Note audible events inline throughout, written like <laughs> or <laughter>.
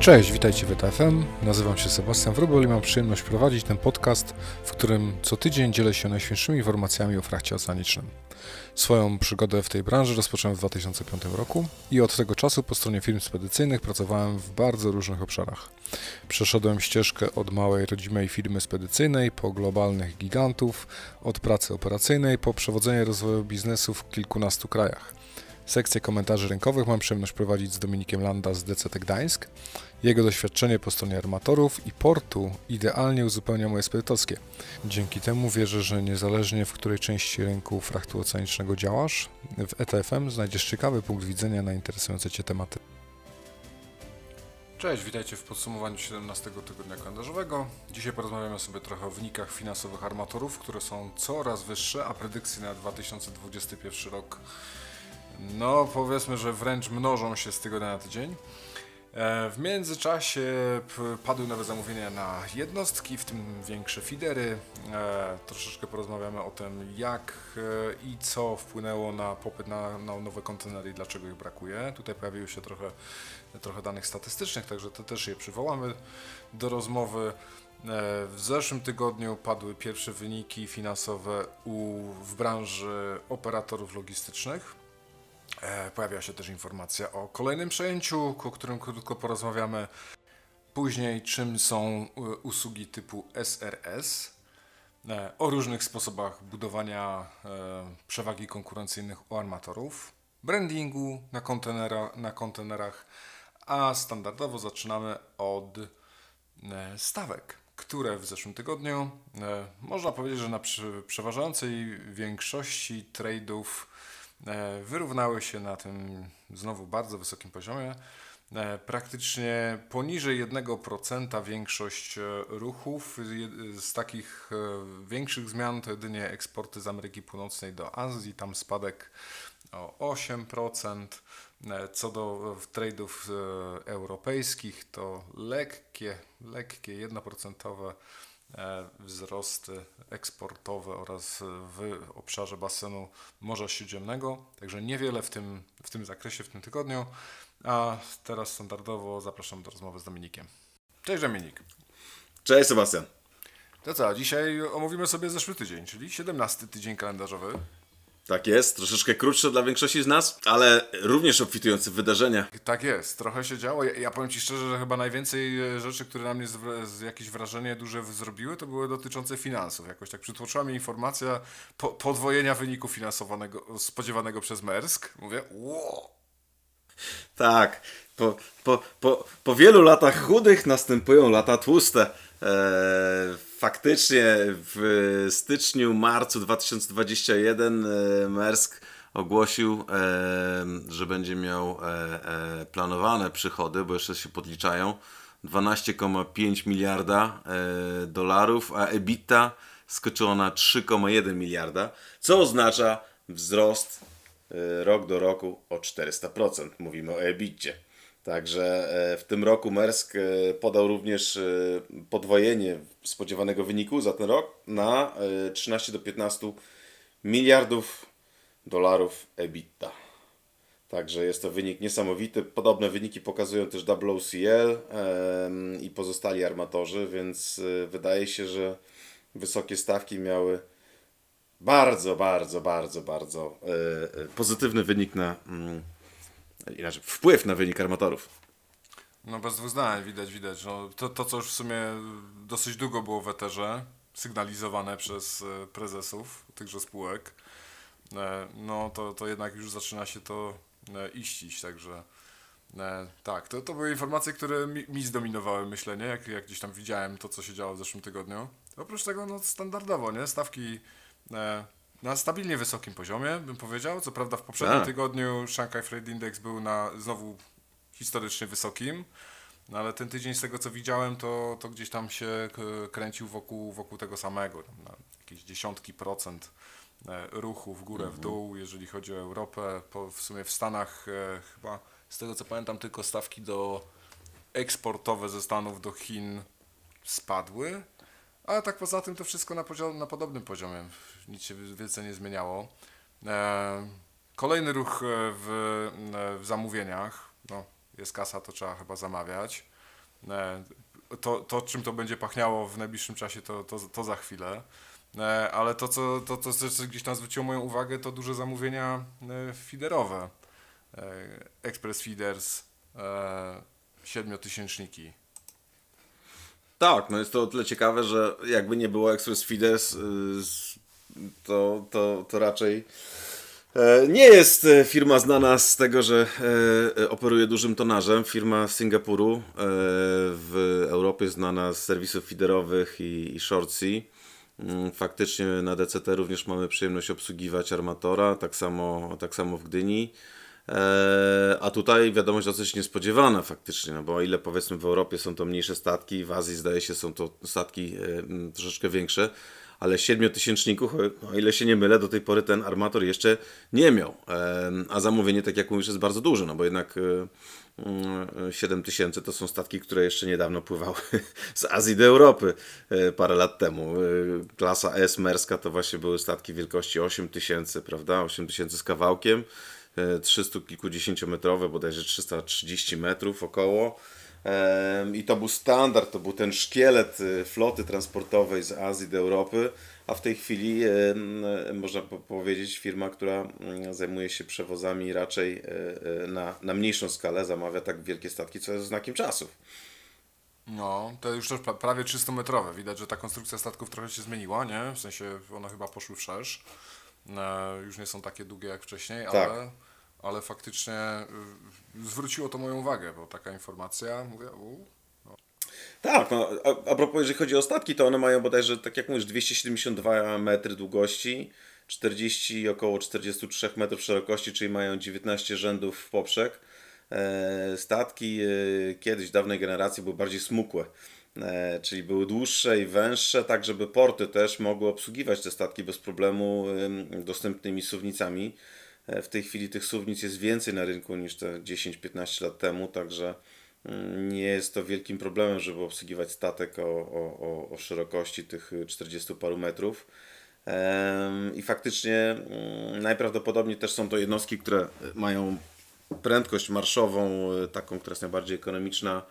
Cześć, witajcie w ETFM. Nazywam się Sebastian Wrubel i mam przyjemność prowadzić ten podcast, w którym co tydzień dzielę się najświeższymi informacjami o frachcie oceanicznym. Swoją przygodę w tej branży rozpocząłem w 2005 roku i od tego czasu po stronie firm spedycyjnych pracowałem w bardzo różnych obszarach. Przeszedłem ścieżkę od małej rodzimej firmy spedycyjnej po globalnych gigantów, od pracy operacyjnej po przewodzenie rozwoju biznesu w kilkunastu krajach. Sekcję komentarzy rynkowych mam przyjemność prowadzić z Dominikiem Landa z DCT Gdańsk. Jego doświadczenie po stronie armatorów i portu idealnie uzupełnia moje spedytowskie. Dzięki temu wierzę, że niezależnie w której części rynku frachtu oceanicznego działasz, w ETFM znajdziesz ciekawy punkt widzenia na interesujące Cię tematy. Cześć, witajcie w podsumowaniu 17 tygodnia kalendarzowego. Dzisiaj porozmawiamy sobie trochę o wynikach finansowych armatorów, które są coraz wyższe, a predykcje na 2021 rok no powiedzmy, że wręcz mnożą się z tygodnia na tydzień. E, w międzyczasie padły nowe zamówienia na jednostki, w tym większe fidery. E, troszeczkę porozmawiamy o tym, jak e, i co wpłynęło na popyt na, na nowe kontenery i dlaczego ich brakuje. Tutaj pojawiły się trochę, trochę danych statystycznych, także to też je przywołamy do rozmowy. W zeszłym tygodniu padły pierwsze wyniki finansowe u, w branży operatorów logistycznych. E, pojawia się też informacja o kolejnym przejęciu, o którym krótko porozmawiamy. Później, czym są e, usługi typu SRS, e, o różnych sposobach budowania przewagi konkurencyjnych u armatorów, brandingu na, kontenera, na kontenerach, a standardowo zaczynamy od stawek, które w zeszłym tygodniu, można powiedzieć, że na przeważającej większości trade'ów wyrównały się na tym znowu bardzo wysokim poziomie. E, praktycznie poniżej 1% większość e, ruchów. Z takich większych zmian to jedynie eksporty z Ameryki Północnej do Azji, tam spadek o 8%. Co do trade'ów europejskich, to lekkie, lekkie 1% E, wzrosty eksportowe oraz w obszarze basenu Morza Śródziemnego. Także niewiele w tym, w tym zakresie w tym tygodniu. A teraz standardowo zapraszam do rozmowy z Dominikiem. Cześć Dominik. Cześć Sebastian. To co, dzisiaj omówimy sobie zeszły tydzień, czyli 17 tydzień kalendarzowy. Tak jest, troszeczkę krótsze dla większości z nas, ale również obfitujący w wydarzenia. Tak jest, trochę się działo. Ja, ja powiem Ci szczerze, że chyba najwięcej e, rzeczy, które na mnie z, z jakieś wrażenie duże zrobiły, to były dotyczące finansów. Jakoś tak przytłoczyła mnie informacja po, podwojenia wyniku finansowanego, spodziewanego przez Mersk. Mówię, wow. Tak, po, po, po, po wielu latach chudych następują lata tłuste. Eee, faktycznie w styczniu, marcu 2021 e, Mersk ogłosił, e, że będzie miał e, planowane przychody, bo jeszcze się podliczają, 12,5 miliarda dolarów, a EBITDA skoczyło na 3,1 miliarda, co oznacza wzrost rok do roku o 400%. Mówimy o EBITcie. Także e, w tym roku Mersk e, podał również e, podwojenie spodziewanego wyniku za ten rok na 13 do 15 miliardów dolarów EBITDA. Także jest to wynik niesamowity. Podobne wyniki pokazują też WCL i pozostali armatorzy, więc wydaje się, że wysokie stawki miały bardzo, bardzo, bardzo, bardzo pozytywny wynik na mm, inaczej, wpływ na wynik armatorów. No bez dwóch zdań, widać, widać. No, to, to, co już w sumie dosyć długo było w eterze, sygnalizowane przez e, prezesów tychże spółek, e, no to, to jednak już zaczyna się to e, iścić, także tak, to, to były informacje, które mi, mi zdominowały myślenie, jak, jak gdzieś tam widziałem to, co się działo w zeszłym tygodniu. Oprócz tego, no standardowo, nie? Stawki na stabilnie wysokim poziomie, bym powiedział. Co prawda w poprzednim tak. tygodniu Shanghai Freight Index był na znowu historycznie wysokim, no ale ten tydzień z tego co widziałem, to, to gdzieś tam się kręcił wokół, wokół tego samego, na jakieś dziesiątki procent e, ruchu w górę, w mhm. dół, jeżeli chodzi o Europę. Po, w sumie w Stanach e, chyba, z tego co pamiętam, tylko stawki do eksportowe ze Stanów do Chin spadły ale tak poza tym to wszystko na, poziom, na podobnym poziomie. Nic się wielce nie zmieniało. E, kolejny ruch e, w, e, w zamówieniach. No, jest kasa, to trzeba chyba zamawiać. To, to, czym to będzie pachniało w najbliższym czasie, to, to, to za chwilę. Ale to co, to, to, co gdzieś tam zwróciło moją uwagę, to duże zamówienia e, feederowe. E, Express Feeders, siedmiotysięczniki. Tak, no jest to o tyle ciekawe, że jakby nie było Express Feeders, y, to, to, to raczej e, nie jest e, firma znana z tego, że e, operuje dużym tonażem. Firma z Singapuru, w Europie znana z serwisów feederowych i, i shortsea. Mm, Faktycznie na DCT również mamy przyjemność obsługiwać armatora, tak samo, tak samo w Gdyni. E, A tutaj wiadomość dosyć niespodziewana faktycznie, no bo o ile powiedzmy w Europie są to mniejsze statki, w Azji zdaje się są to statki e, troszeczkę większe, ale siedmiotysięczników, o- ile się nie mylę, do tej pory ten armator jeszcze nie miał. E, A zamówienie, tak jak mówisz, jest bardzo duże, no bo jednak e, mm, 7 tysięcy to są statki, które jeszcze niedawno pływały <laughs> z Azji do Europy e, parę lat temu. Klasa S merska to właśnie były statki wielkości 8 tysięcy, prawda? 8 tysięcy z kawałkiem. E, 300 kilkudziesięciometrowe, bodajże 330 metrów około. Em, I to był standard, to był ten szkielet e, floty transportowej z Azji do Europy, a w tej chwili e, można po- powiedzieć firma, która mm, zajmuje się przewozami raczej e, e, na, na mniejszą skalę, zamawia tak wielkie statki, co jest znakiem czasów. No, to już też pra- prawie 300-metrowe. Widać, że ta konstrukcja statków trochę się zmieniła, nie? W sensie one chyba poszły wszerz. E, już nie są takie długie jak wcześniej, Tak. ale, ale faktycznie y, zwróciło to moją uwagę, bo taka informacja, mówię, u, Tak, no, a, a propos, jeżeli chodzi o statki, to one mają bodajże, tak jak mówisz, 272 metry długości, 40, około 43 metrów szerokości, czyli mają 19 rzędów w poprzek. E, statki e, kiedyś, dawnej generacji, były bardziej smukłe, e, czyli były dłuższe i węższe, tak żeby porty też mogły obsługiwać te statki bez problemu em, dostępnymi suwnicami. E, W tej chwili tych suwnic jest więcej na rynku niż te 10-15 lat temu, także mm, nie jest to wielkim problemem, żeby obsługiwać statek o, o, o, szerokości tych 40 paru metrów. I faktycznie mm, najprawdopodobniej też są to jednostki, które mają prędkość marszową, e, taką, która jest najbardziej ekonomiczna,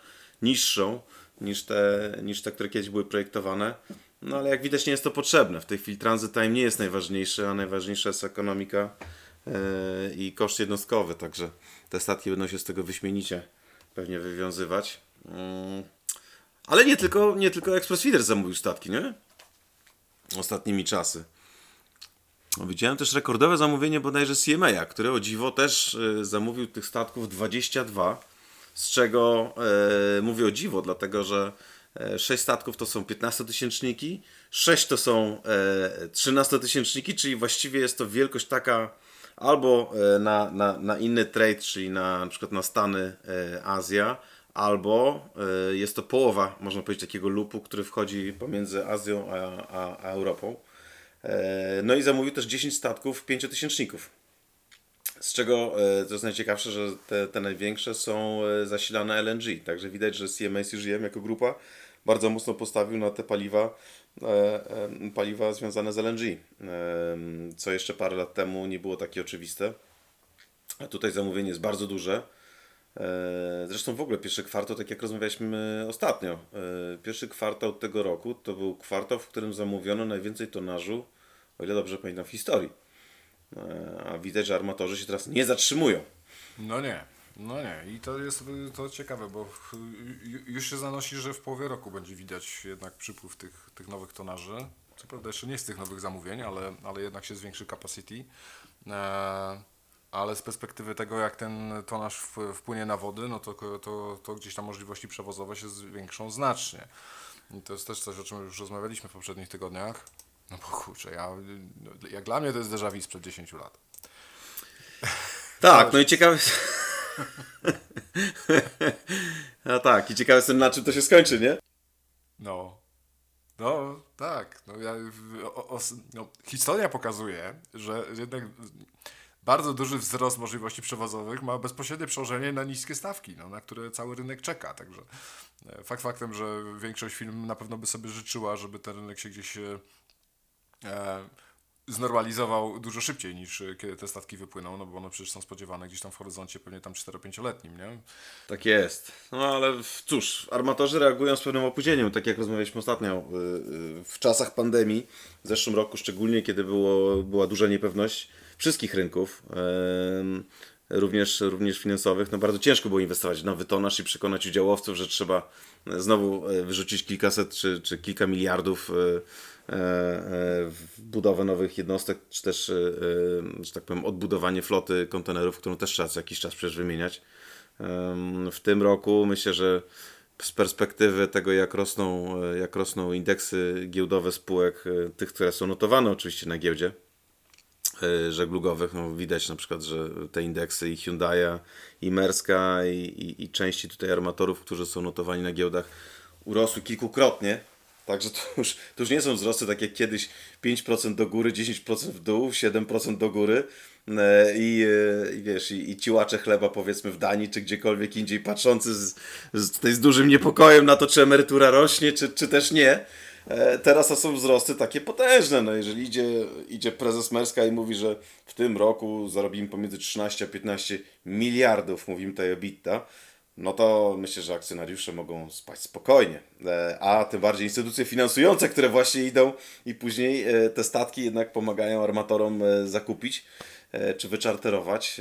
niższą niż te, niż te, które kiedyś były projektowane. No ale jak widać nie jest to potrzebne. W tej chwili transit time nie jest najważniejszy, a najważniejsza jest ekonomika i koszt jednostkowy, także te statki będą się z tego wyśmienicie pewnie wywiązywać. Mm. Ale nie tylko, nie tylko Express Feeder zamówił statki, nie? Ostatnimi czasy. No, Widziałem też rekordowe zamówienie bodajże CMA, które o dziwo też e, zamówił tych statków 22, z czego e, mówię o dziwo, dlatego że e, 6 statków to są 15-tysięczniki, 6 to są e, 13-tysięczniki, czyli właściwie jest to wielkość taka albo e, na, na, na inny trade, czyli na, na przykład na Stany, e, Azja, albo e, jest to połowa, można powiedzieć, takiego lupu, który wchodzi pomiędzy Azją a, a, a Europą. No i zamówił też 10 statków pięciotysięczników. Z czego, co jest najciekawsze, że te, te największe są zasilane LNG. Także widać, że CMA CGM jako grupa bardzo mocno postawił na te paliwa, paliwa związane z LNG. E, Co jeszcze parę lat temu nie było takie oczywiste. A tutaj zamówienie jest bardzo duże. E, Zresztą w ogóle pierwszy kwartał, tak jak rozmawialiśmy ostatnio, e, pierwszy kwartał tego roku to był kwartał, w którym zamówiono najwięcej tonażu, o ile dobrze pamiętam, w historii. E, A widać, że armatorzy się teraz nie zatrzymują. No nie, no nie. I to jest to ciekawe, bo ju- już się zanosi, że w połowie roku będzie widać jednak przypływ tych, tych nowych tonaży. Co prawda jeszcze nie z tych nowych zamówień, ale, ale jednak się zwiększy capacity. E, ale z perspektywy tego, jak ten tonaż wpłynie na wody, no to, to, to gdzieś tam możliwości przewozowe się zwiększą znacznie. I to jest też coś, o czym już rozmawialiśmy w poprzednich tygodniach. No bo kurczę, ja, jak dla mnie to jest déjà vu sprzed 10 lat. Tak, no i ciekawe. <laughs> A tak, i ciekawe jestem na czym to się skończy, nie? No. No, tak. No, ja, o, o, no, historia pokazuje, że jednak bardzo duży wzrost możliwości przewozowych ma bezpośrednie przełożenie na niskie stawki, no, na które cały rynek czeka. Także e, fakt faktem, że większość firm na pewno by sobie życzyła, żeby ten rynek się gdzieś e, znormalizował dużo szybciej niż e, kiedy te statki wypłyną, no bo one przecież są spodziewane gdzieś tam w horyzoncie pewnie tam 4-5-letnim, nie? Tak jest. No ale cóż, armatorzy reagują z pewnym opóźnieniem, tak jak rozmawialiśmy ostatnio. y, y, W czasach pandemii, w zeszłym roku szczególnie, kiedy było, była duża niepewność wszystkich rynków, również, również finansowych, no bardzo ciężko było inwestować w nowy tonaż i przekonać udziałowców, że trzeba znowu e, wyrzucić kilkaset czy, czy kilka miliardów e, e, w budowę nowych jednostek, czy też, e, e, że tak powiem, odbudowanie floty kontenerów, którą też trzeba co jakiś czas przecież wymieniać. W tym roku myślę, że z perspektywy tego, jak rosną, e, jak rosną indeksy giełdowe spółek, e, tych, które są notowane oczywiście na giełdzie e, żeglugowych, no widać na przykład, że te indeksy i Hyundai'a, i Merska, i, i, i części tutaj armatorów, którzy są notowani na giełdach, urosły kilkukrotnie. Także to już, to już nie są wzrosty tak jak kiedyś 5% do góry, 10% w dół, 7% do góry. E, I, e, i wiesz, i, i ciłacze chleba powiedzmy w Danii czy gdziekolwiek indziej patrzący z, z, z dużym niepokojem na to, czy emerytura rośnie, czy, czy też nie. E, Teraz to są wzrosty takie potężne. No jeżeli idzie, idzie prezes Merska i mówi, że w tym roku zarobimy pomiędzy 13 a 15 miliardów, mówimy tutaj EBITDA, no to myślę, że akcjonariusze mogą spać spokojnie. E, A tym bardziej instytucje finansujące, które właśnie idą i później e, te statki jednak pomagają armatorom e, zakupić czy wyczarterować,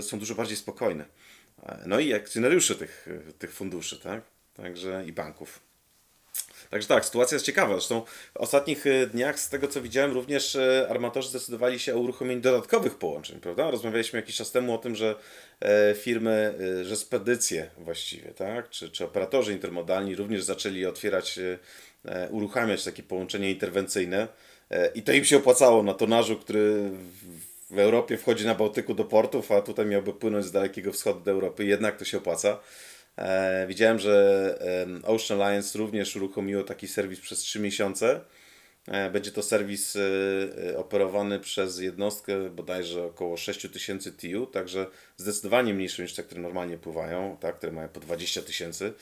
są dużo bardziej spokojne. No i akcjonariusze tych, tych funduszy, tak? Także i banków. Także tak, sytuacja jest ciekawa. Zresztą w ostatnich dniach, z tego co widziałem, również armatorzy zdecydowali się o uruchomieniu dodatkowych połączeń, prawda? Rozmawialiśmy jakiś czas temu o tym, że firmy, e, że spedycje właściwie, tak? Czy, czy operatorzy intermodalni również zaczęli otwierać, e, e, uruchamiać takie połączenia interwencyjne e, i to im się opłacało na tonażu, który w, Europie wchodzi na Bałtyku do portów, a tutaj miałby płynąć z Dalekiego Wschodu do Europy. Jednak to się opłaca. E, widziałem, że Ocean Alliance również uruchomiło taki serwis przez 3 miesiące. E, będzie to serwis e, e, operowany przez jednostkę bodajże około 6000 TU, także zdecydowanie mniejsze niż te, które normalnie pływają, tak, które mają po 20 tysięcy.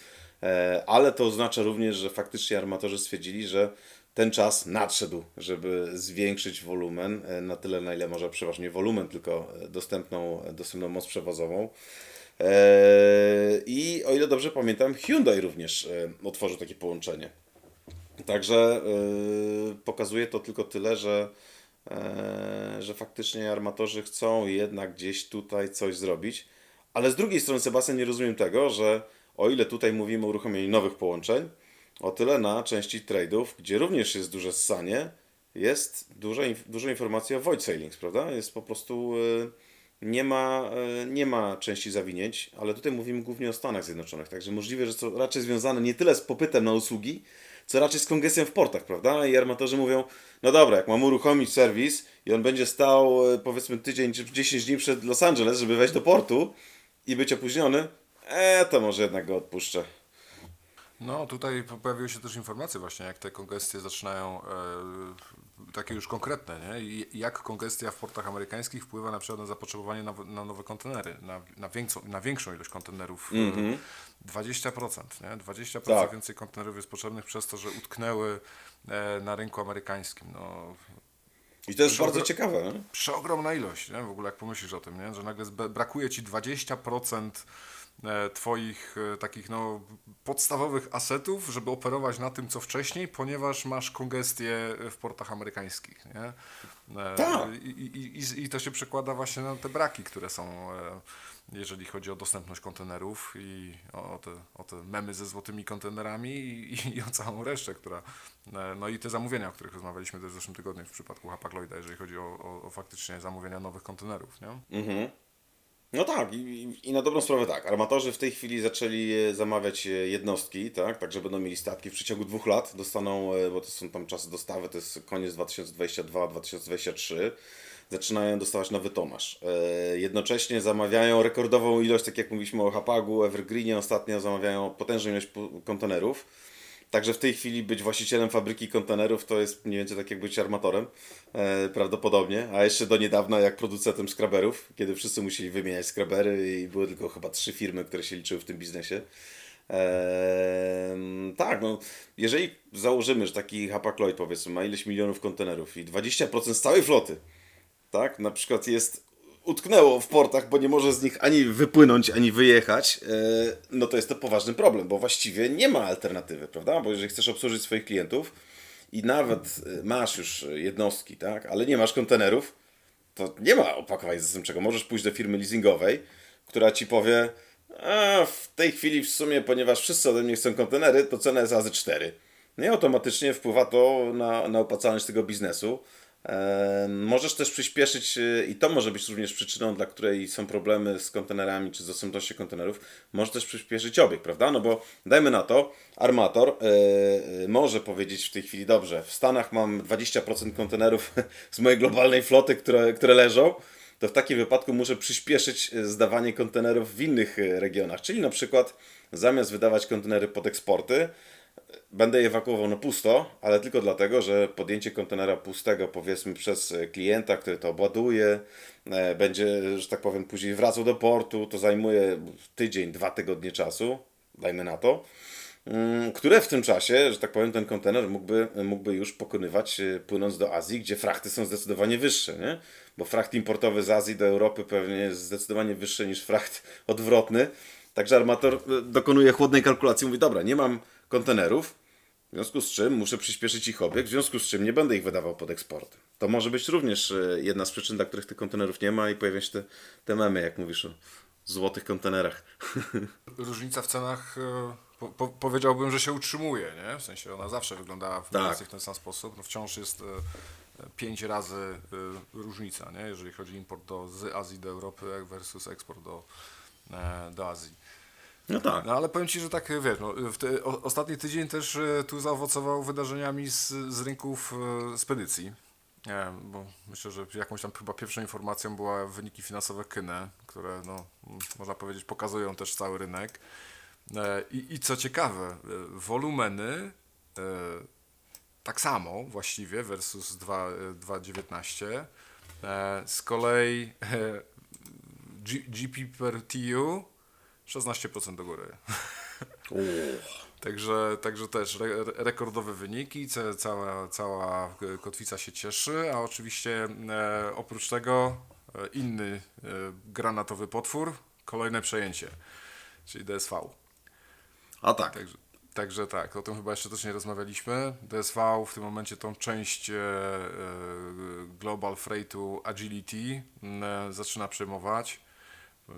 Ale to oznacza również, że faktycznie armatorzy stwierdzili, że ten czas nadszedł, żeby zwiększyć wolumen na tyle, na ile może przeważnie wolumen, tylko dostępną, dostępną moc przewozową. I o ile dobrze pamiętam, Hyundai również otworzył takie połączenie. Także e, pokazuje to tylko tyle, że, e, że faktycznie armatorzy chcą jednak gdzieś tutaj coś zrobić. Ale z drugiej strony, Sebastian, nie rozumiem tego, że o ile tutaj mówimy o uruchomieniu nowych połączeń, o tyle na części trade'ów, gdzie również jest duże ssanie, jest duża, inf- dużo informacji o void sailings, prawda? Jest po prostu e, nie ma, e, nie ma części zawinięć, ale tutaj mówimy głównie o Stanach Zjednoczonych, także możliwe, że to raczej związane nie tyle z popytem na usługi, co raczej z kongresją w portach, prawda? I armatorzy mówią, no dobra, jak mam uruchomić serwis i on będzie stał e, powiedzmy tydzień czy 10 dni przed Los Angeles, żeby wejść do portu i być opóźniony, e, to może jednak go odpuszczę. No, tutaj po- pojawiły się też informacje właśnie, jak te kongestie zaczynają, e, takie już konkretne, nie? I jak kongestia w portach amerykańskich wpływa na przykład na zapotrzebowanie na, na nowe kontenery, na, na, większą, na większą ilość kontenerów. e, 20%, nie? 20% Tak. więcej kontenerów jest potrzebnych przez to, że utknęły e, na rynku amerykańskim. No, I to jest bardzo ciekawe. Nie? przeogromna ilość, nie? W ogóle jak pomyślisz o tym, nie? Że nagle brakuje ci 20% e, twoich e, takich no podstawowych asetów, żeby operować na tym, co wcześniej, ponieważ masz kongestię w portach amerykańskich, nie? Tak. I, i, i, I to się przekłada właśnie na te braki, które są, jeżeli chodzi o dostępność kontenerów i o, te, o te memy ze złotymi kontenerami i, i o całą resztę, która, e, no i te zamówienia, o których rozmawialiśmy też w zeszłym tygodniu w przypadku Hapag-Lloyda, jeżeli chodzi o, o, o faktycznie zamówienia nowych kontenerów, nie? Mhm. No tak, i, i- na dobrą sprawę tak. Armatorzy w tej chwili zaczęli e, zamawiać e, jednostki, tak, tak, że będą mieli statki w przeciągu dwóch lat. Dostaną, bo to są tam czasy dostawy, to jest koniec 2022-2023. Zaczynają dostawać nowy tonaż. E, Jednocześnie zamawiają rekordową ilość, tak jak mówiliśmy o Hapagu, Evergreenie ostatnio zamawiają potężną ilość kontenerów. Także w tej chwili być właścicielem fabryki kontenerów to jest mniej więcej tak jak być armatorem, e, prawdopodobnie. A jeszcze do niedawna jak producentem skraberów, kiedy wszyscy musieli wymieniać skrabery i były tylko chyba trzy firmy, które się liczyły w tym biznesie. Eee, tak, no, jeżeli założymy, że taki Hapag-Lloyd powiedzmy ma ileś milionów kontenerów i 20% z całej floty, tak, na przykład jest utknęło w portach, bo nie może z nich ani wypłynąć, ani wyjechać, eee, no to jest to poważny problem, bo właściwie nie ma alternatywy, prawda? Bo jeżeli chcesz obsłużyć swoich klientów i nawet e, masz już jednostki, tak, ale nie masz kontenerów, to nie ma opakowań z czego. Możesz pójść do firmy leasingowej, która ci powie, a w tej chwili w sumie, ponieważ wszyscy ode mnie chcą kontenery, to cena jest razy 4. No i automatycznie wpływa to na, na opłacalność tego biznesu. Możesz też przyspieszyć, y, i to może być również przyczyną, dla której są problemy z kontenerami czy z dostępnością kontenerów, może też przyspieszyć obieg, prawda? No bo dajmy na to, armator yy, może powiedzieć w tej chwili, dobrze, w Stanach mam 20% kontenerów <laughs> z mojej globalnej floty, które, które leżą, to w takim wypadku muszę przyspieszyć zdawanie kontenerów w innych regionach, czyli na przykład zamiast wydawać kontenery pod eksporty, będę ewakuował na pusto, ale tylko dlatego, że podjęcie kontenera pustego, powiedzmy, przez klienta, który to obładuje, e, będzie, że tak powiem, później wracał do portu, to zajmuje tydzień, dwa tygodnie czasu, dajmy na to, mm, które w tym czasie, że tak powiem, ten kontener mógłby, mógłby już pokonywać e, płynąc do Azji, gdzie frachty są zdecydowanie wyższe, nie? Bo fracht importowy z Azji do Europy pewnie jest zdecydowanie wyższy niż fracht <laughs> odwrotny. Także armator e, dokonuje chłodnej kalkulacji, mówi, dobra, nie mam kontenerów, w związku z czym muszę przyspieszyć ich obieg, w związku z czym nie będę ich wydawał pod eksport. To może być również e, jedna z przyczyn, dla których tych kontenerów nie ma i pojawiają się te, te memy, jak mówisz o złotych kontenerach. <laughs> Różnica w cenach e, po, po, powiedziałbym, że się utrzymuje, nie? W sensie ona zawsze wyglądała w, tak. w ten sam sposób. No wciąż jest e, pięć razy różnica, nie? jeżeli chodzi o import do, z Azji do Europy versus eksport do, do Azji. No tak. No ale powiem Ci, że tak, wiesz, no, te, o, ostatni tydzień też e, tu zaowocował wydarzeniami z, z rynków e, spedycji. Nie, bo myślę, że jakąś tam chyba pierwszą informacją była wyniki finansowe Kynę, które no, można powiedzieć pokazują też cały rynek. E, I, i co ciekawe, e, wolumeny e, tak samo właściwie versus 2,19. E, z kolei GP per TU 16% do góry. <laughs> Także, także też re, rekordowe wyniki, cała, cała kotwica się cieszy, a oczywiście e, oprócz tego e, inny e, granatowy potwór, kolejne przejęcie, czyli DSV. A tak. Także, także tak, o tym chyba jeszcze też nie rozmawialiśmy. DSV w tym momencie tą część e, e, Global Freightu Agility e, zaczyna przejmować.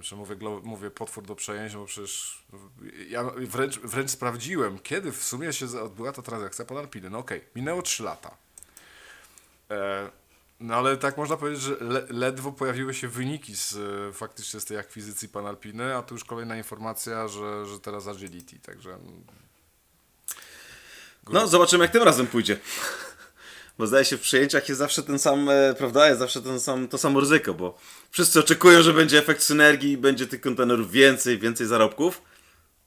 Że mówię, mówię potwór do przejęcia, bo przecież ja wręcz, wręcz sprawdziłem, kiedy w sumie się odbyła ta transakcja pod Alpiny. No okej, okay, minęło 3 lata. E, no ale tak można powiedzieć, że le, ledwo pojawiły się wyniki z, faktycznie z tej akwizycji Panalpiny, a tu już kolejna informacja, że, że teraz Agility, także... No, zobaczymy jak tym razem pójdzie. Bo zdaje się w przejęciach jest zawsze ten sam, e, prawda, jest zawsze ten sam, to samo ryzyko, bo wszyscy oczekują, że będzie efekt synergii, będzie tych kontenerów więcej, więcej zarobków,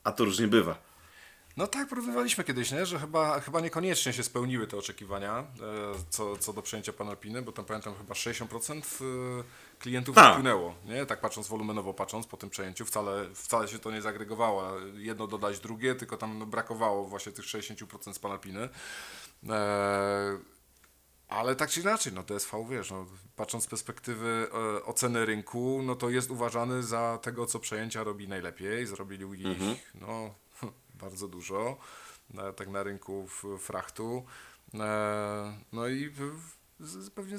a to różnie bywa. No tak, porównywaliśmy kiedyś, nie? że chyba, chyba niekoniecznie się spełniły te oczekiwania e, co, co do przejęcia Panalpiny, bo tam pamiętam chyba 60% e, klientów tak. wpłynęło, nie? tak patrząc wolumenowo patrząc po tym przejęciu, wcale, wcale się to nie zagregowało, jedno dodać drugie, tylko tam brakowało właśnie tych 60% z Panalpiny. Ale tak czy inaczej, no DSV, wiesz, no, patrząc z perspektywy e, oceny rynku, no to jest uważany za tego, co przejęcia robi najlepiej. Zrobili ich, mhm. no, <laughs> bardzo dużo, e, tak na rynku frachtu. E, no i w, pewnie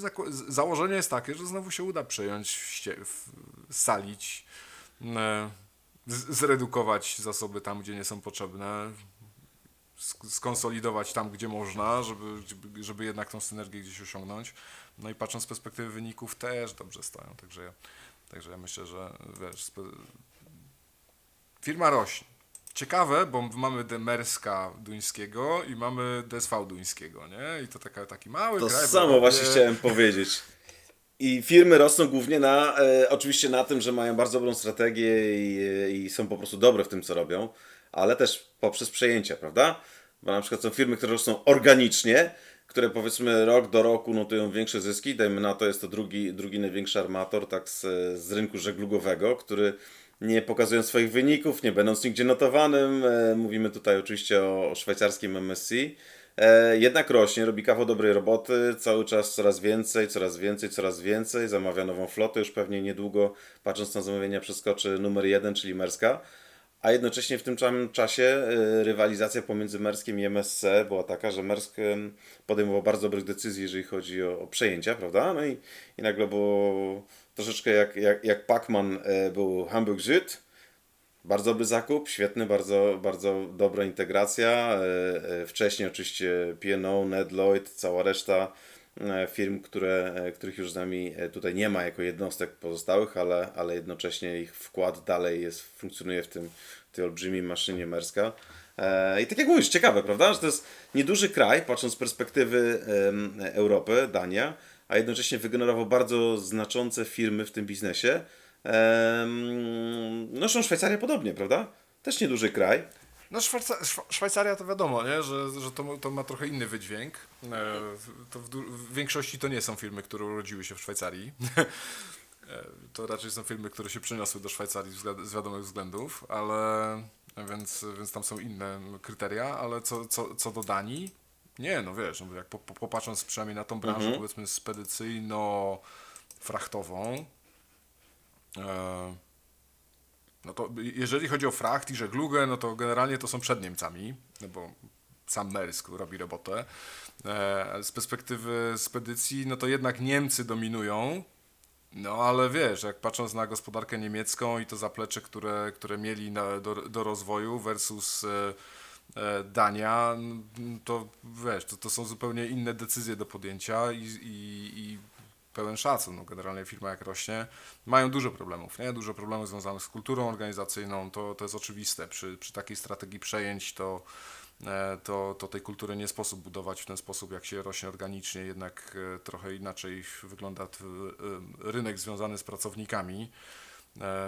założenie jest takie, że znowu się uda przejąć, salić, e, zredukować zasoby tam, gdzie nie są potrzebne, skonsolidować tam, gdzie można, żeby, żeby jednak tą synergię gdzieś osiągnąć. No i patrząc z perspektywy wyników też dobrze stoją, także ja, także ja myślę, że wiesz, firma rośnie. Ciekawe, bo mamy Demerska duńskiego i mamy DSV duńskiego, nie? I to taka, taki mały to kraj. To samo właśnie chciałem powiedzieć. I firmy rosną głównie na, e, oczywiście na tym, że mają bardzo dobrą strategię i, i są po prostu dobre w tym, co robią ale też poprzez przejęcia, prawda? Bo na przykład są firmy, które rosną organicznie, które powiedzmy rok do roku notują większe zyski. Dajmy na to, jest to drugi, drugi największy armator tak z, z rynku żeglugowego, który nie pokazując swoich wyników, nie będąc nigdzie notowanym. E, mówimy tutaj oczywiście o, o szwajcarskim MSC. E, jednak rośnie, robi kawał dobrej roboty, cały czas coraz więcej, coraz więcej, coraz więcej. Zamawia nową flotę, już pewnie niedługo, patrząc na zamówienia, przeskoczy numer jeden, czyli Merska. A jednocześnie w tym czasie e, rywalizacja pomiędzy Merskiem i MSC była taka, że Mersk podejmował bardzo dobrych decyzji, jeżeli chodzi o, o przejęcia, prawda? No i, i nagle było troszeczkę jak, jak, jak Pacman e, był Hamburg Süd. Bardzo dobry zakup, świetny, bardzo, bardzo dobra integracja. Wcześniej oczywiście P&O, Ned Lloyd, cała reszta firm, które, których już z nami tutaj nie ma jako jednostek pozostałych, ale, ale jednocześnie ich wkład dalej jest, funkcjonuje w tym tej olbrzymiej maszynie Merska. I tak jak mówisz, ciekawe, prawda? Że to jest nieduży kraj, patrząc z perspektywy Europy, Dania, a jednocześnie wygenerował bardzo znaczące firmy w tym biznesie. No, Szwajcaria podobnie, prawda? Też nieduży kraj. No Szwajca Szwajcaria to wiadomo, nie? że, że to, to ma trochę inny wydźwięk. E, to w, w, większości to nie są firmy, które urodziły się w Szwajcarii. E, to raczej są filmy, które się przeniosły do Szwajcarii z wiadomych względów, ale więc, więc tam są inne kryteria, ale co, co, co do Danii, nie, no wiesz, no jak po, po, popatrząc przynajmniej na tą branżę mhm. powiedzmy spedycyjno-frachtową, e, no to jeżeli chodzi o fracht i żeglugę, no to generalnie to są przed Niemcami, no bo sam Maersk robi robotę. E, z perspektywy spedycji, no to jednak Niemcy dominują, no ale wiesz, jak patrząc na gospodarkę niemiecką i to zaplecze, które, które mieli na, do, do rozwoju versus e, e, Dania, to wiesz, to, to są zupełnie inne decyzje do podjęcia i, i, i pełen szacun. No, generalnie firma jak rośnie, mają dużo problemów, nie? Dużo problemów związanych z kulturą organizacyjną, to, to jest oczywiste. Przy, przy takiej strategii przejęć to E, to, to tej kultury nie sposób budować w ten sposób, jak się rośnie organicznie, jednak e, trochę inaczej wygląda e, rynek związany z pracownikami,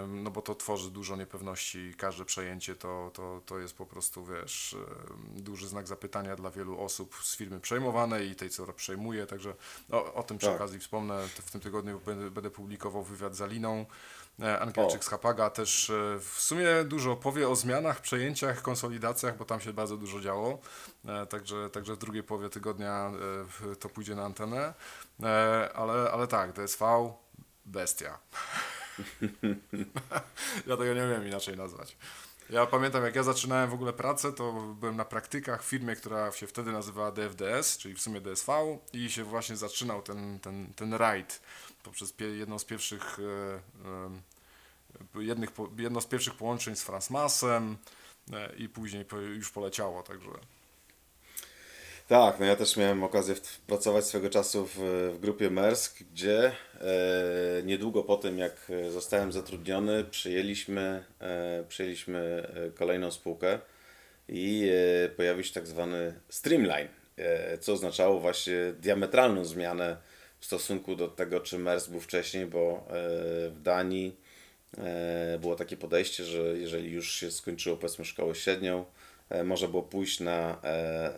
no bo to tworzy dużo niepewności, każde przejęcie to, to, to jest po prostu, wiesz, duży znak zapytania dla wielu osób z firmy przejmowanej i tej, co przejmuje, także o, o tym przy tak. okazji wspomnę, w tym tygodniu będę, będę publikował wywiad z Aliną, E, Angielczyk z Hapaga też e, w sumie dużo powie o zmianach, przejęciach, konsolidacjach, bo tam się bardzo dużo działo. E, także, także w drugiej połowie tygodnia to pójdzie na antenę. Ale, ale tak, DSV, bestia. <laughs> <laughs> ja tego nie wiem inaczej nazwać. Ja pamiętam, jak ja zaczynałem w ogóle pracę, to byłem na praktykach w firmie, która się wtedy nazywała DFDS, czyli w sumie DSV i się właśnie zaczynał ten, ten, ten rajd poprzez jedną z pierwszych e, jednych, jedno z pierwszych połączeń z Fransmasem e, i później już poleciało, także tak, no ja też miałem okazję pracować swego czasu w, w grupie Mersk, gdzie e, niedługo po tym, jak zostałem zatrudniony, przyjęliśmy, e, przyjęliśmy kolejną spółkę i e, pojawił się tak zwany streamline, e, co oznaczało właśnie diametralną zmianę w stosunku do tego, czy MERS był wcześniej, bo e, w Danii e, było takie podejście, że jeżeli już się skończyło powiedzmy szkołę średnią, e, można było pójść na,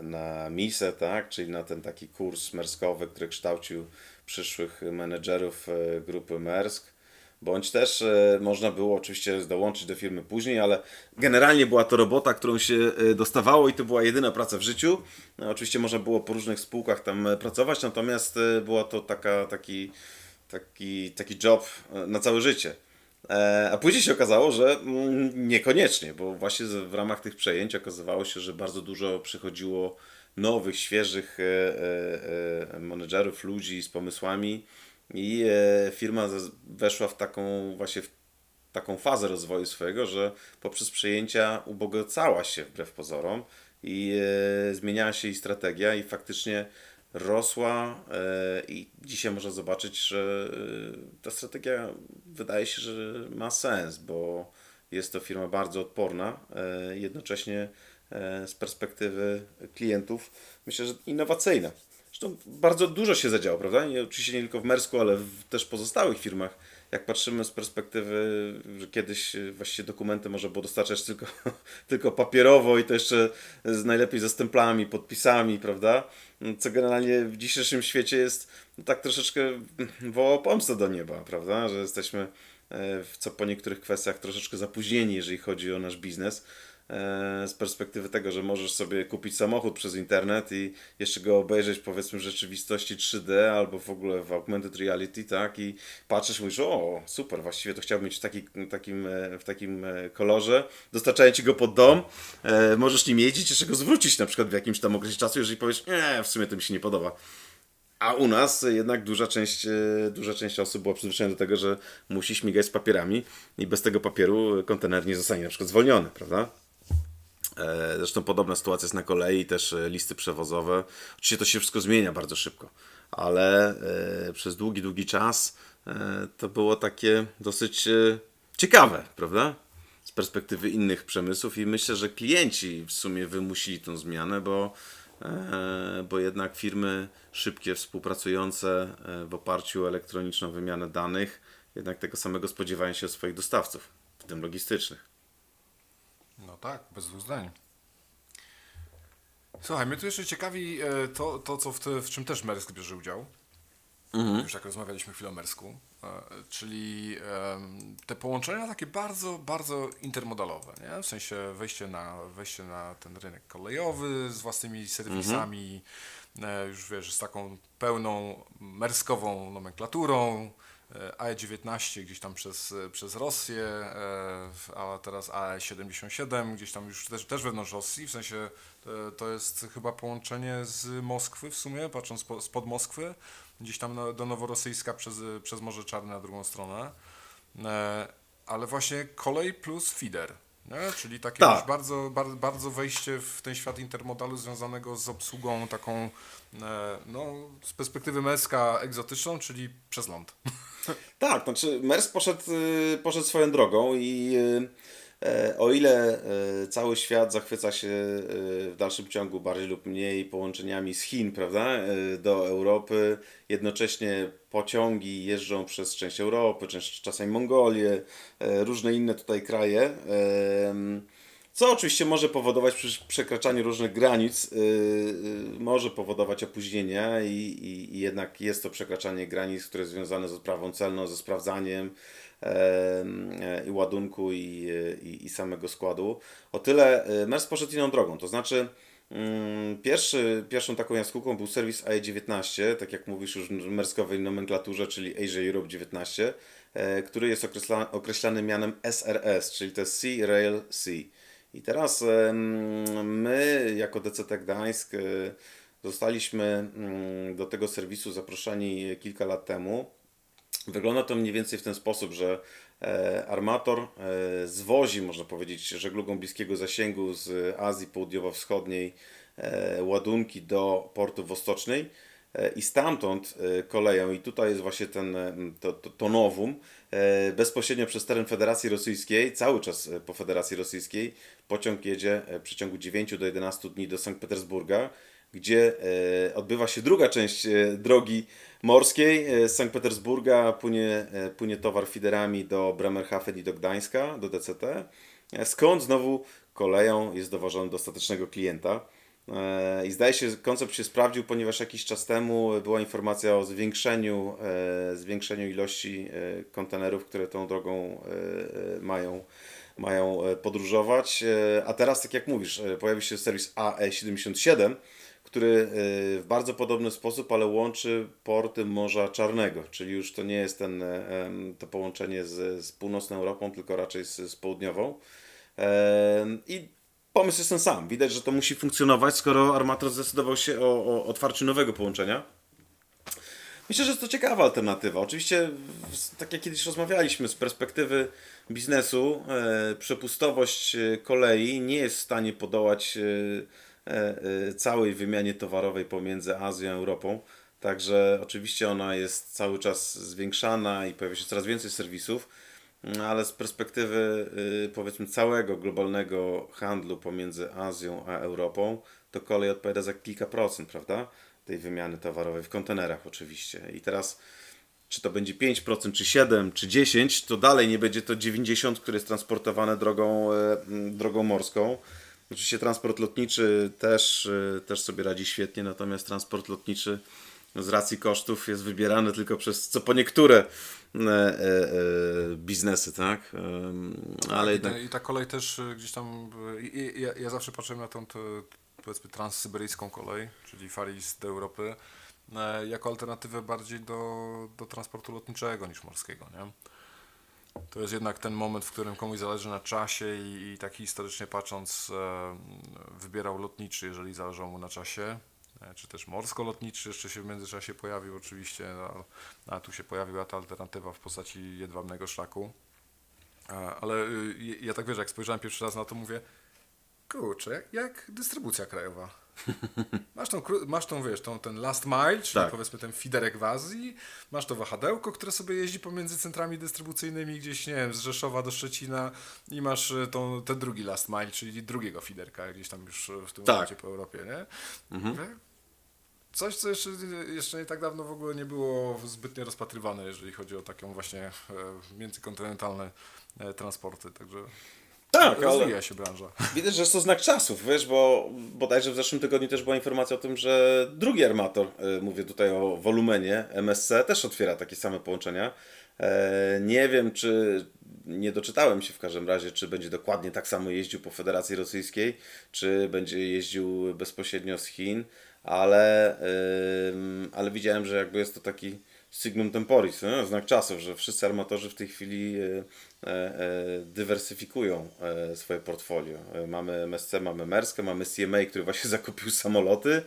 na MISę, tak? czyli na ten taki kurs merskowy, który kształcił przyszłych menedżerów grupy Mersk bądź też e, można było oczywiście dołączyć do firmy później, ale generalnie była to robota, którą się e, dostawało i to była jedyna praca w życiu. No, oczywiście można było po różnych spółkach tam e, pracować, natomiast była to taka, taki, taki, taki job na całe życie. A później się okazało, że mm, niekoniecznie, bo właśnie w ramach tych przejęć okazywało się, że bardzo dużo przychodziło nowych, świeżych menedżerów, ludzi z pomysłami, i e, firma weszła w taką właśnie w taką fazę rozwoju swojego, że poprzez przejęcia ubogacała się wbrew pozorom i e, zmieniała się jej strategia i faktycznie rosła e, i dzisiaj można zobaczyć, że ta strategia wydaje się, że ma sens, bo jest to firma bardzo odporna, jednocześnie z perspektywy klientów myślę, że innowacyjna. Zresztą bardzo dużo się zadziało, prawda? Oczywiście nie tylko w Mersku, ale w też pozostałych firmach. Jak patrzymy z perspektywy, że kiedyś właściwie dokumenty można było dostarczać tylko, <laughs> tylko papierowo i to jeszcze z, najlepiej ze stemplami, podpisami, prawda? Co generalnie w dzisiejszym świecie jest no, tak troszeczkę woła pomstę do nieba, prawda? Że jesteśmy e, w co po niektórych kwestiach troszeczkę zapóźnieni, jeżeli chodzi o nasz biznes. E, z perspektywy tego, że możesz sobie kupić samochód przez internet i jeszcze go obejrzeć powiedzmy w rzeczywistości 3D albo w ogóle w augmented reality, tak? I patrzysz, mówisz, o super, właściwie to chciałbym mieć w, taki, takim, e, w takim e, kolorze. Dostarczają ci go pod dom, możesz nim jeździć, jeszcze go zwrócić na przykład w jakimś tam okresie czasu, jeżeli powiesz, nie, w sumie to mi się nie podoba. A u nas jednak duża część, duża część osób była przyzwyczajona do tego, że musi śmigać z papierami i bez tego papieru kontener nie zostanie na przykład zwolniony, prawda? E, zresztą podobna sytuacja jest na kolei, też e, listy przewozowe. Oczywiście to się wszystko zmienia bardzo szybko, ale e, przez długi, długi czas to było takie dosyć ciekawe, prawda? Z perspektywy innych przemysłów i myślę, że klienci w sumie wymusili tą zmianę, bo, bo jednak firmy szybkie, współpracujące w oparciu o elektroniczną wymianę danych, jednak tego samego spodziewają się od swoich dostawców, w tym logistycznych. No tak, bez dwóch zdań. Słuchaj, mnie tu jeszcze ciekawi e, to, to co w, te, w czym też Mersk bierze udział. Mhm. Już jak rozmawialiśmy chwilę o Mersku. E, czyli te połączenia takie bardzo, bardzo intermodalowe, nie? w sensie wejście na, wejście na ten rynek kolejowy z własnymi serwisami, mhm. już wiesz, z taką pełną merskową nomenklaturą, AE19 gdzieś tam przez, przez Rosję, e, a teraz AE77 gdzieś tam już też, też wewnątrz Rosji, w sensie e, to jest chyba połączenie z Moskwy w sumie, patrząc po, spod Moskwy, gdzieś tam do Noworosyjska przez, przez Morze Czarne na drugą stronę, e, ale właśnie kolej plus feeder. Nie? Czyli takie tak. już bardzo, bardzo, bardzo wejście w ten świat intermodalu związanego z obsługą taką no, z perspektywy męska egzotyczną, czyli przez ląd. <laughs> Tak, znaczy Mers poszedł, y, poszedł swoją drogą i y, e, o ile e, cały świat zachwyca się e, w dalszym ciągu bardziej lub mniej połączeniami z Chin, prawda, do Europy, jednocześnie pociągi jeżdżą przez część Europy, część, czasami Mongolię, różne inne tutaj kraje. Co oczywiście może powodować przy przekraczaniu różnych granic, może powodować opóźnienia i, i, i, jednak jest to przekraczanie granic, które jest związane z odprawą celną, ze sprawdzaniem i ładunku i, i, samego składu. O tyle y, MERS poszedł inną drogą, to znaczy mm, Pierwszy, pierwszą taką jaskółką był serwis AE19, tak jak mówisz już w merskowej nomenklaturze, czyli Asia Europe 19, e, który jest określany mianem SRS, czyli to jest Sea Rail Sea. I teraz my, jako DCT Gdańsk, e, zostaliśmy mm, do tego serwisu zaproszeni kilka lat temu. Wygląda to mniej więcej w ten sposób, że e, armator e, zwozi, można powiedzieć, żeglugą bliskiego zasięgu z Azji Południowo-Wschodniej ładunki do portu Wostocznej i stamtąd koleją, i tutaj jest właśnie ten, to, to, to nowum, E, bezpośrednio przez teren Federacji Rosyjskiej, cały czas e, po Federacji Rosyjskiej, pociąg jedzie e, w przeciągu 9 do 11 dni do Sankt Petersburga, gdzie odbywa się druga część drogi morskiej. Z Sankt Petersburga płynie, płynie towar fiderami do Bremerhaven i do Gdańska, do DCT, skąd znowu koleją jest dowożony do ostatecznego klienta. E, I zdaje się, koncept się sprawdził, ponieważ jakiś czas temu była informacja o zwiększeniu, e, zwiększeniu ilości e, kontenerów, które tą drogą mają, mają podróżować. A teraz, tak jak mówisz, pojawi się serwis AE77, który w bardzo podobny sposób, ale łączy porty Morza Czarnego, czyli już to nie jest ten, to połączenie z, z północną Europą, tylko raczej z, z południową. I pomysł jest ten sam. Widać, że to musi funkcjonować, skoro armator zdecydował się o, o otwarciu nowego połączenia. Myślę, że jest to ciekawa alternatywa. Oczywiście, tak jak kiedyś rozmawialiśmy, z perspektywy biznesu, e, przepustowość e, kolei nie jest w stanie podołać e, e, całej wymianie towarowej pomiędzy Azją a Europą. Także oczywiście ona jest cały czas zwiększana i pojawia się coraz więcej serwisów no, ale z perspektywy y, powiedzmy całego globalnego handlu pomiędzy Azją a Europą, to kolej odpowiada za kilka procent, prawda? Tej wymiany towarowej w kontenerach oczywiście. I teraz czy to będzie 5%, czy 7%, czy 10%, to dalej nie będzie to 90%, które jest transportowane drogą, e, drogą morską. Oczywiście transport lotniczy też, e, też sobie radzi świetnie, natomiast transport lotniczy z racji kosztów jest wybierany tylko przez co po niektóre e, e, e, biznesy, tak? E, ale I, jednak... ta, I ta kolej też y, gdzieś tam. y, i- Ja, ja zawsze patrzyłem na tą te, powiedzmy transsyberyjską kolej, czyli Far East do Europy, e, jako alternatywę bardziej do, do transportu lotniczego niż morskiego, nie? To jest jednak ten moment, w którym komuś zależy na czasie i, i tak historycznie patrząc e, wybierał lotniczy, jeżeli zależało mu na czasie, e, czy też morsko-lotniczy jeszcze się w międzyczasie pojawił oczywiście, a, a tu się pojawiła ta alternatywa w postaci jedwabnego szlaku. A, Ale y, ja tak wiesz, jak spojrzałem pierwszy raz na to, mówię, kurczę, jak dystrybucja krajowa. Masz tą, masz tą, wiesz, tą, ten last mile, czyli Tak. powiedzmy ten fiderek w Azji, masz to wahadełko, które sobie jeździ pomiędzy centrami dystrybucyjnymi gdzieś, nie wiem, z Rzeszowa do Szczecina i masz y, tą, ten drugi last mile, czyli drugiego fiderka gdzieś tam już w tym Tak. momencie po Europie, nie? Mówię, Coś, co jeszcze, jeszcze nie tak dawno w ogóle nie było zbytnio rozpatrywane, jeżeli chodzi o taką właśnie e, międzykontynentalne e, transporty, także Tak, ale rozwija się branża. <laughs> widać, że jest to znak czasów, wiesz, bo bodajże w zeszłym tygodniu też była informacja o tym, że drugi armator, y, mówię tutaj o wolumenie, MSC, też otwiera takie same połączenia. E, Nie wiem, czy nie doczytałem się w każdym razie, czy będzie dokładnie tak samo jeździł po Federacji Rosyjskiej, czy będzie jeździł bezpośrednio z Chin, ale, ale widziałem, że jakby jest to taki signum temporis, znak czasów, że wszyscy armatorzy w tej chwili e, e, e, dywersyfikują e, swoje portfolio. E, Mamy MSC, mamy Merskę, mamy CMA, który właśnie <laughs> zakupił samoloty,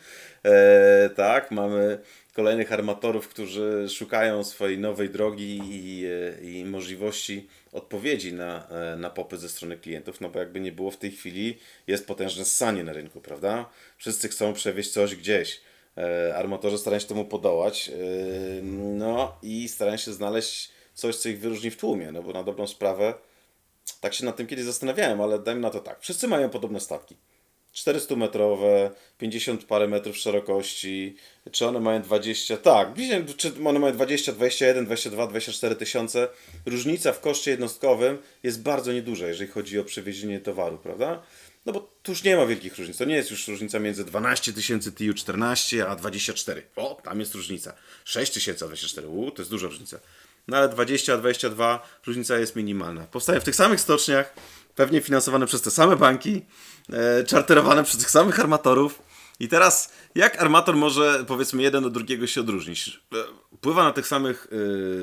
e, tak, mamy kolejnych armatorów, którzy szukają swojej nowej drogi i, i możliwości odpowiedzi na, na popyt ze strony klientów, no bo jakby nie było w tej chwili, jest potężne ssanie na rynku, prawda? Wszyscy chcą przewieźć coś gdzieś. E, Armatorzy starają się temu podołać, e, no i starają się znaleźć coś, co ich wyróżni w tłumie, no bo na dobrą sprawę, tak się nad tym kiedyś zastanawiałem, ale dajmy na to tak, wszyscy mają podobne statki. 400 metrowe, 50 parę metrów szerokości, czy one mają 20, tak, czy one mają 20, 21, 22, 24 tysiące. Różnica w koszcie jednostkowym jest bardzo nieduża, jeżeli chodzi o przewiezienie towaru, prawda? No bo tu już nie ma wielkich różnic. To nie jest już różnica między 12 tysięcy TU14 a 24. O, tam jest różnica. 6 tysięcy a 24. U, to jest duża różnica. No ale 20 a 22 różnica jest minimalna. Powstaje w tych samych stoczniach, pewnie finansowane przez te same banki, e, czarterowane przez tych samych armatorów. I teraz, jak armator może, powiedzmy, jeden do drugiego się odróżnić? E, Pływa na tych samych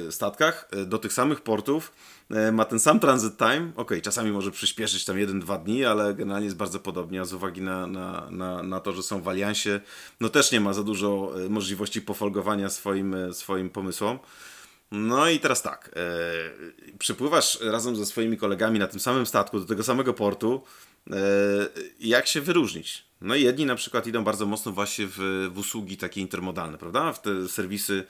e, statkach, e, do tych samych portów, e, ma ten sam transit time. Ok, czasami może przyspieszyć tam 1-2 dni, ale generalnie jest bardzo podobnie, a z uwagi na, na, na, na to, że są w aliansie, no też nie ma za dużo możliwości pofolgowania swoim, swoim pomysłom. No i teraz tak, e, przypływasz razem ze swoimi kolegami na tym samym statku do tego samego portu. Jak się wyróżnić? No i jedni na przykład idą bardzo mocno właśnie w, w usługi takie intermodalne, prawda? W te serwisy,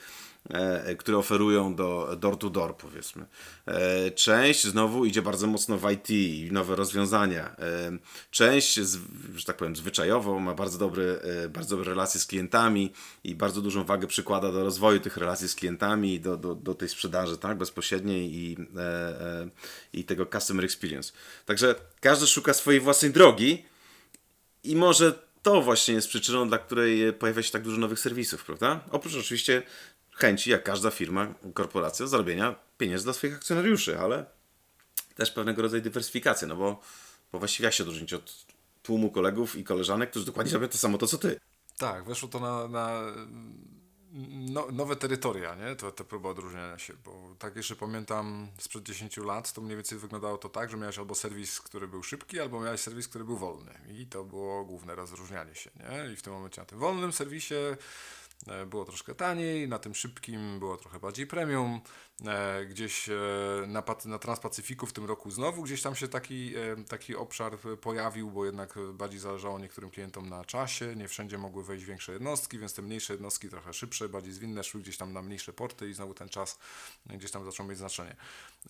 e, które oferują do door to door, powiedzmy. E, część znowu idzie bardzo mocno w IT i nowe rozwiązania. E, część, z, że tak powiem, zwyczajowo ma bardzo dobre, e, bardzo dobre relacje z klientami i bardzo dużą wagę przykłada do rozwoju tych relacji z klientami do, do, do tej sprzedaży tak, bezpośredniej i, e, e, i tego customer experience. Także każdy szuka swojej własnej drogi i może to właśnie jest przyczyną, dla której pojawia się tak dużo nowych serwisów, prawda? Oprócz oczywiście chęci, jak każda firma, korporacja, zarobienia pieniędzy dla swoich akcjonariuszy, ale też pewnego rodzaju dywersyfikacja, no bo, bo właściwie jak się odróżnić od tłumu kolegów i koleżanek, którzy dokładnie robią to samo to, co ty. Tak, weszło to na, na no, nowe terytoria, nie? To, to próba odróżniania się, bo tak jeszcze pamiętam sprzed 10 lat, to mniej więcej wyglądało to tak, że miałeś albo serwis, który był szybki, albo miałeś serwis, który był wolny i to było główne rozróżnianie się, nie? I w tym momencie na tym wolnym serwisie było troszkę taniej, na tym szybkim było trochę bardziej premium, e, gdzieś e, na, na Transpacyfiku w tym roku znowu gdzieś tam się taki, e, taki obszar e, pojawił, bo jednak e, bardziej zależało niektórym klientom na czasie, nie wszędzie mogły wejść większe jednostki, więc te mniejsze jednostki trochę szybsze, bardziej zwinne szły gdzieś tam na mniejsze porty i znowu ten czas gdzieś tam zaczął mieć znaczenie.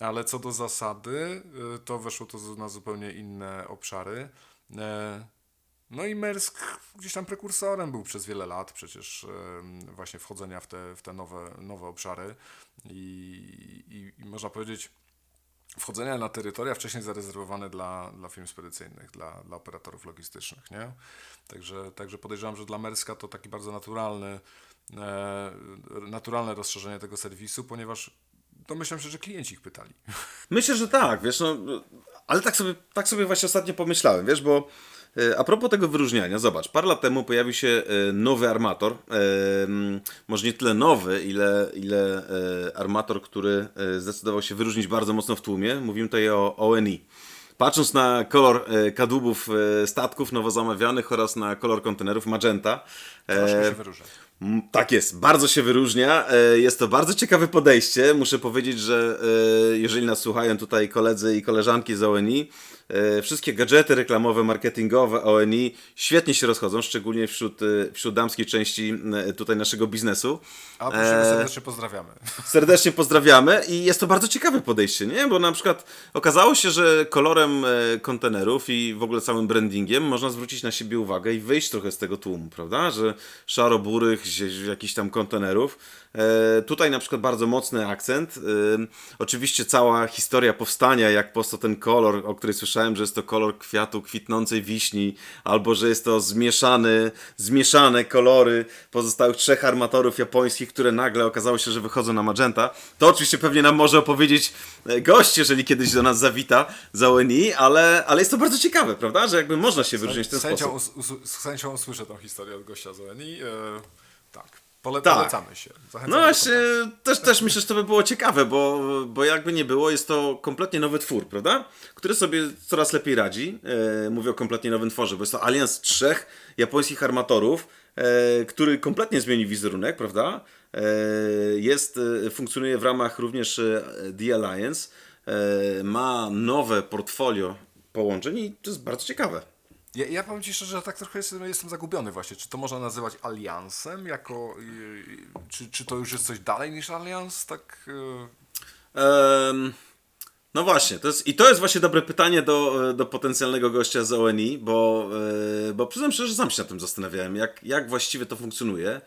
Ale co do zasady, e, to weszło to na zupełnie inne obszary. No i Mersk gdzieś tam prekursorem był przez wiele lat przecież właśnie wchodzenia w te, w te nowe, nowe obszary i, i, i można powiedzieć wchodzenia na terytoria wcześniej zarezerwowane dla, dla firm spedycyjnych, dla, dla operatorów logistycznych, nie? Także, także podejrzewam, że dla Merska to taki bardzo naturalny, e, naturalne rozszerzenie tego serwisu, ponieważ domyślam się, że klienci ich pytali. Myślę, że tak, wiesz, no, ale tak sobie, tak sobie właśnie ostatnio pomyślałem, wiesz, bo a propos tego wyróżniania, zobacz, parę lat temu pojawił się e, nowy armator, e, może nie tyle nowy, ile, ile e, armator, który e, zdecydował się wyróżnić bardzo mocno w tłumie, mówimy tutaj o ONI. Patrząc na kolor e, kadłubów e, statków nowo zamawianych oraz na kolor kontenerów magenta, Troszkę e, się wyróżnia. Tak jest, bardzo się wyróżnia. E, Jest to bardzo ciekawe podejście. Muszę powiedzieć, że e, jeżeli nas słuchają tutaj koledzy i koleżanki z ONI, e, wszystkie gadżety reklamowe, marketingowe ONI świetnie się rozchodzą, szczególnie wśród, e, wśród damskiej części e, tutaj naszego biznesu. A prosimy serdecznie pozdrawiamy. Serdecznie pozdrawiamy i jest to bardzo ciekawe podejście, nie? Bo na przykład okazało się, że kolorem e, kontenerów i w ogóle całym brandingiem można zwrócić na siebie uwagę i wyjść trochę z tego tłumu, prawda? Że szaro-burych, jakichś tam kontenerów. E, tutaj na przykład bardzo mocny akcent. E, oczywiście cała historia powstania, jak powstał ten kolor, o której słyszałem, że jest to kolor kwiatu kwitnącej wiśni, albo że jest to zmieszany, zmieszane kolory pozostałych trzech armatorów japońskich, które nagle okazało się, że wychodzą na magenta. To oczywiście pewnie nam może opowiedzieć e, gość, jeżeli kiedyś do nas zawita za ONI, ale, ale jest to bardzo ciekawe, prawda? Że jakby można się wyróżnić w ten Z chęcią, sposób. us, us, z chęcią usłyszę tą historię od gościa z ONI. E, tak, Pole, Tak. polecamy się. Zachęcamy No właśnie, też, też myślę, że to by było ciekawe, bo, bo jakby nie było, jest to kompletnie nowy twór, prawda? Który sobie coraz lepiej radzi. E, mówię o kompletnie nowym tworze, bo jest to alians trzech japońskich armatorów, e, który kompletnie zmieni wizerunek, prawda? E, jest, e, funkcjonuje w ramach również e, The Alliance, e, ma nowe portfolio połączeń i to jest bardzo ciekawe. Ja, ja powiem Ci szczerze, że tak trochę jestem, jestem zagubiony właśnie. Czy to można nazywać aliansem jako... y, y, czy, czy to już jest coś dalej niż alians? Tak... Em, no właśnie, to jest, i to jest właśnie dobre pytanie do, do potencjalnego gościa z ONI, bo, e, bo przyznam szczerze, że sam się nad tym zastanawiałem, jak, jak właściwie to funkcjonuje.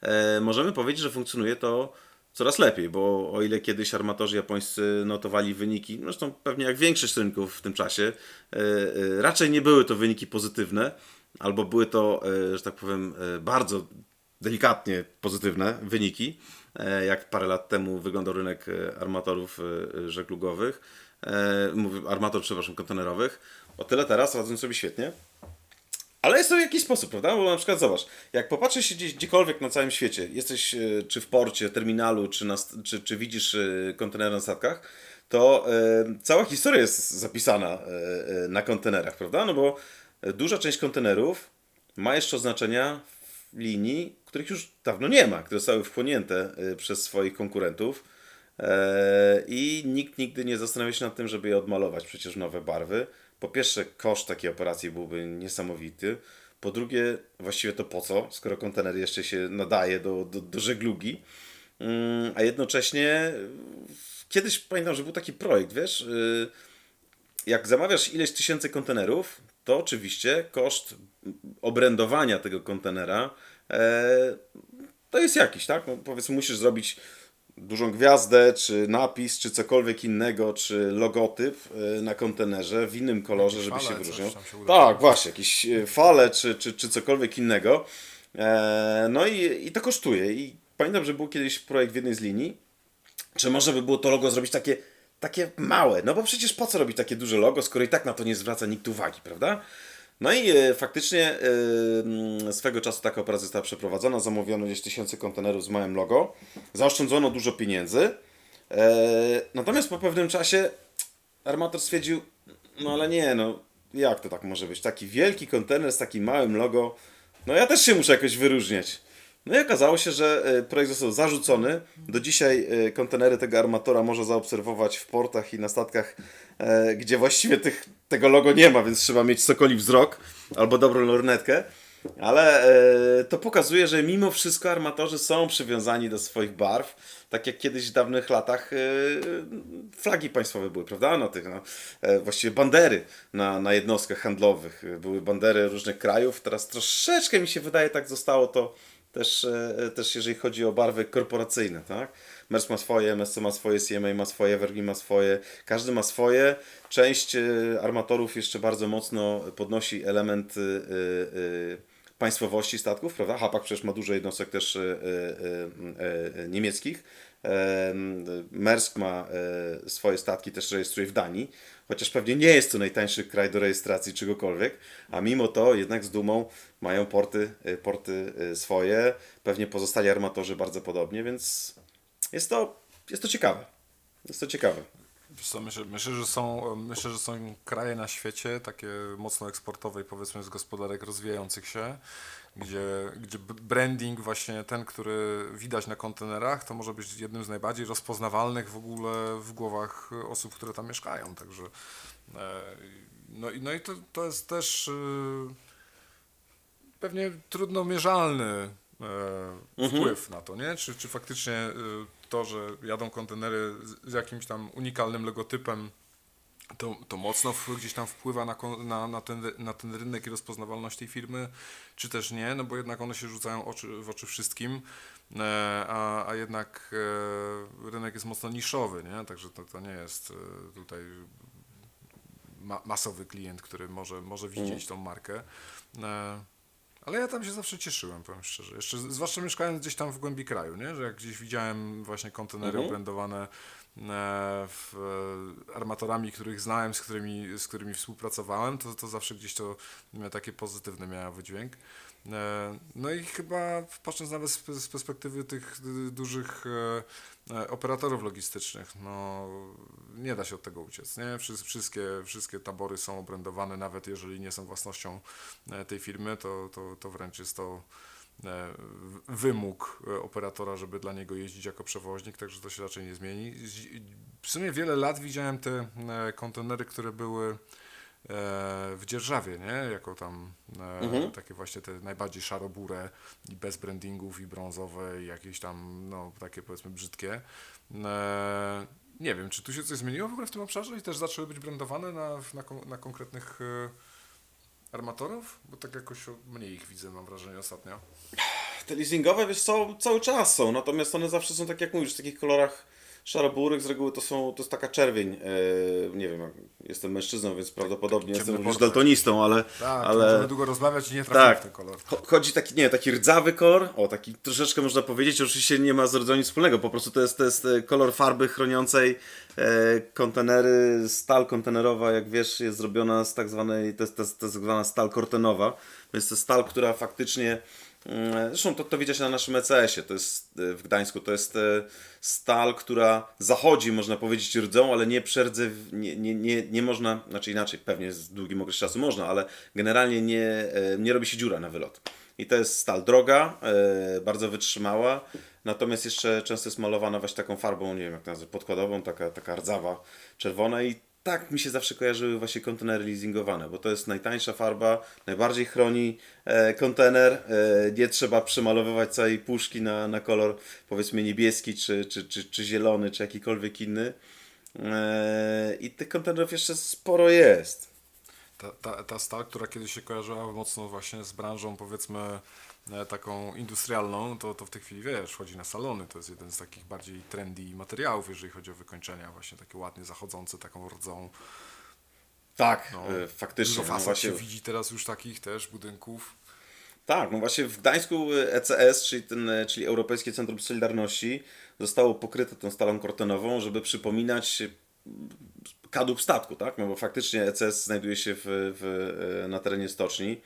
E, możemy powiedzieć, że funkcjonuje to coraz lepiej, bo o ile kiedyś armatorzy japońscy notowali wyniki, zresztą pewnie jak większość rynków w tym czasie, e, e, raczej nie były to wyniki pozytywne, albo były to, e, że tak powiem, bardzo delikatnie pozytywne wyniki, jak parę lat temu wyglądał rynek armatorów żeglugowych, armator, przepraszam, kontenerowych. O tyle teraz radzą sobie świetnie. Ale jest to w jakiś sposób, prawda? Bo na przykład zobacz, jak popatrzysz się gdzieś, gdziekolwiek na całym świecie, jesteś e, czy w porcie, terminalu, czy, na, czy, czy widzisz e, kontenery na statkach, to e, cała historia jest zapisana na kontenerach, prawda? No bo duża część kontenerów ma jeszcze oznaczenia linii, których już dawno nie ma, które zostały wchłonięte przez swoich konkurentów. I nikt nigdy nie zastanawia się nad tym, żeby je odmalować przecież nowe barwy. Po pierwsze, koszt takiej operacji byłby niesamowity. Po drugie, właściwie to po co, skoro kontener jeszcze się nadaje do, do, do żeglugi. Mm, A jednocześnie, y, kiedyś pamiętam, że był taki projekt, wiesz, y, jak zamawiasz ileś tysięcy kontenerów, to oczywiście koszt obrędowania tego kontenera e, to jest jakiś, tak? No, powiedzmy, musisz zrobić dużą gwiazdę, czy napis, czy cokolwiek innego, czy logotyp e, na kontenerze w innym kolorze, Jakieś żeby się fale, wyróżniał. coś tam się. Tak, właśnie, jakieś e, fale, czy, czy, czy cokolwiek innego. E, no i, i to kosztuje. I pamiętam, że był kiedyś projekt w jednej z linii, czy można by było to logo zrobić takie, takie małe? No bo przecież po co robić takie duże logo, skoro i tak na to nie zwraca nikt uwagi, prawda? No i e, faktycznie e, mm, swego czasu taka operacja została przeprowadzona, zamówiono gdzieś tysięcy kontenerów z małym logo, zaoszczędzono dużo pieniędzy, e, natomiast po pewnym czasie armator stwierdził, no ale nie, no jak to tak może być? Taki wielki kontener z takim małym logo, no ja też się muszę jakoś wyróżniać. No i okazało się, że e, projekt został zarzucony. Do dzisiaj e, kontenery tego armatora można zaobserwować w portach i na statkach, e, gdzie właściwie tych, tego logo nie ma, więc trzeba mieć sokoli wzrok albo dobrą lornetkę. Ale to pokazuje, że mimo wszystko armatorzy są przywiązani do swoich barw, tak jak kiedyś w dawnych latach flagi państwowe były, prawda? Na tych, no, właściwie bandery na, na jednostkach handlowych. Były bandery różnych krajów. Teraz troszeczkę mi się wydaje, tak zostało to też, e, też jeżeli chodzi o barwy korporacyjne, tak? Mers ma swoje, MSC ma swoje, CMA ma swoje, Evergreen ma swoje, każdy ma swoje. Część e, armatorów jeszcze bardzo mocno podnosi element e, e, państwowości statków, prawda? Hapak przecież ma dużo jednostek też e, e, e, niemieckich. Maersk ma e, swoje statki też rejestruje w Danii, chociaż pewnie nie jest to najtańszy kraj do rejestracji czegokolwiek, a mimo to jednak z dumą mają porty, e, porty e, swoje, pewnie pozostali armatorzy bardzo podobnie, więc jest to, jest to ciekawe. Jest to ciekawe. Co, myślę, myślę, że są, myślę, że są kraje na świecie, takie mocno eksportowe i powiedzmy z gospodarek rozwijających się, gdzie, gdzie branding właśnie ten, który widać na kontenerach, to może być jednym z najbardziej rozpoznawalnych w ogóle w głowach osób, które tam mieszkają, także e, no, i- no i to, to jest też e, pewnie trudno mierzalny e, wpływ na to, nie? Czy, czy faktycznie to, że jadą kontenery z, jakimś tam unikalnym logotypem, to, to mocno gdzieś tam wpływa na, na, na, ten, na ten rynek i rozpoznawalność tej firmy, czy też nie, no bo jednak one się rzucają oczy, w oczy wszystkim, e, a, a jednak e, rynek jest mocno niszowy, nie? Także to, to nie jest e, tutaj ma, masowy klient, który może, może widzieć tą markę. E, ale ja tam się zawsze cieszyłem, powiem szczerze. Jeszcze, zwłaszcza mieszkając gdzieś tam w głębi kraju, nie? że jak gdzieś widziałem właśnie kontenery obrędowane e, w, e, armatorami, których znałem, z którymi, z którymi współpracowałem, to, to zawsze gdzieś to miało takie pozytywny miało wydźwięk. E, No i chyba patrząc nawet z perspektywy tych dużych e, e, operatorów logistycznych, no nie da się od tego uciec, nie? Wszy- Wszystkie, wszystkie tabory są obrędowane, nawet jeżeli nie są własnością tej firmy, to, to, to wręcz jest to wymóg operatora, żeby dla niego jeździć jako przewoźnik, także to się raczej nie zmieni. W sumie wiele lat widziałem te kontenery, które były w dzierżawie, nie? Jako tam e, takie właśnie te najbardziej szarobure i bez brandingów i brązowe i jakieś tam, no takie powiedzmy brzydkie. E, nie wiem, czy tu się coś zmieniło w ogóle w tym obszarze i też zaczęły być brandowane na, na, na konkretnych e, armatorów? Bo tak jakoś mniej ich widzę, mam wrażenie ostatnio. Te leasingowe, wiesz co, cały czas są, natomiast one zawsze są tak jak mówisz, w takich kolorach szaroburych, z reguły to są, to jest taka czerwień, e, nie wiem, jestem mężczyzną, więc prawdopodobnie taki jestem portfel. daltonistą, ale, Tak, ale... możemy długo rozmawiać i nie trafimy Tak. w ten kolor. Cho- Chodzi taki, nie taki rdzawy kolor, o taki troszeczkę można powiedzieć, oczywiście nie ma z nic wspólnego, po prostu to jest, to jest e, kolor farby chroniącej e, kontenery, stal kontenerowa, jak wiesz, jest zrobiona z tak zwanej, to jest, to jest, to jest tak zwana stal kortenowa, więc to jest stal, która faktycznie, zresztą to, to widać na naszym ECS-ie, to jest e, w Gdańsku, to jest e, stal, która zachodzi, można powiedzieć, rdzą, ale nie przerdze, nie, nie, nie, nie można, znaczy inaczej, pewnie z długim okres czasu można, ale generalnie nie, e, nie robi się dziura na wylot. I to jest stal droga, bardzo wytrzymała, natomiast jeszcze często jest malowana właśnie taką farbą, nie wiem jak to nazwać, podkładową, taka, taka rdzawa, czerwona i tak mi się zawsze kojarzyły właśnie kontenery leasingowane, bo to jest najtańsza farba, najbardziej chroni e, kontener, e, nie trzeba przemalowywać całej puszki na, na kolor powiedzmy niebieski, czy, czy, czy, czy zielony, czy jakikolwiek inny. E, I tych kontenerów jeszcze sporo jest. Ta, ta, ta stal, która kiedyś się kojarzyła mocno właśnie z branżą powiedzmy e, taką industrialną, to, to w tej chwili wiesz, wchodzi na salony, to jest jeden z takich bardziej trendy materiałów, jeżeli chodzi o wykończenia, właśnie takie ładnie zachodzące, taką rdzą. Tak, No, e, faktycznie. Dużo No właśnie, się widzi teraz już takich też budynków. tak, no właśnie w Gdańsku ECS, czyli, ten, e, czyli Europejskie Centrum Solidarności, zostało pokryte tą stalą kortenową, żeby przypominać kadłub statku, tak? No bo faktycznie ECS znajduje się w, w, e, na terenie stoczni.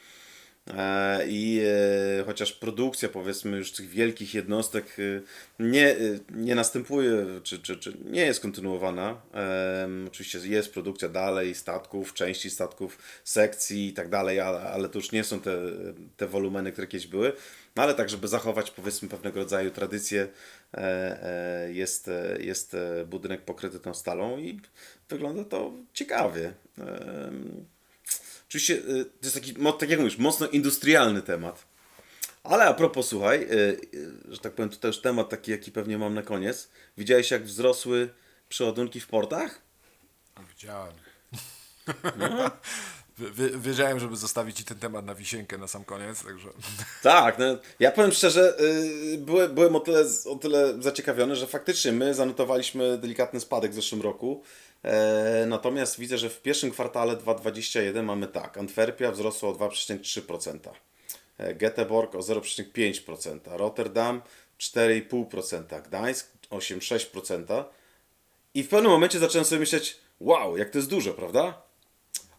E, I e, chociaż produkcja, powiedzmy, już tych wielkich jednostek nie, nie następuje, czy, czy, czy nie jest kontynuowana. Oczywiście jest produkcja dalej statków, części statków, sekcji i tak dalej, ale, ale to już nie są te, te wolumeny, które kiedyś były. No ale tak, żeby zachować, powiedzmy, pewnego rodzaju tradycję, jest, e, jest e, budynek pokryty tą stalą i wygląda to ciekawie. Oczywiście to jest taki, tak jak mówisz, mocno industrialny temat. Ale a propos, słuchaj, że tak powiem, tutaj już temat taki, jaki pewnie mam na koniec. Widziałeś, jak wzrosły przeładunki w portach? Widziałem. No. <laughs> Wie- Wiedziałem, żeby zostawić ci ten temat na wisienkę na sam koniec, także... Tak, no, ja powiem szczerze, yy, byłem, byłem o, tyle, o tyle zaciekawiony, że faktycznie my zanotowaliśmy delikatny spadek w zeszłym roku. E, natomiast widzę, że w pierwszym kwartale 2021 mamy tak, Antwerpia wzrosła o 2,3%, e, Göteborg o 0,5%, Rotterdam 4,5%, Gdańsk 8,6%. I w pewnym momencie zacząłem sobie myśleć, wow, jak to jest dużo, prawda?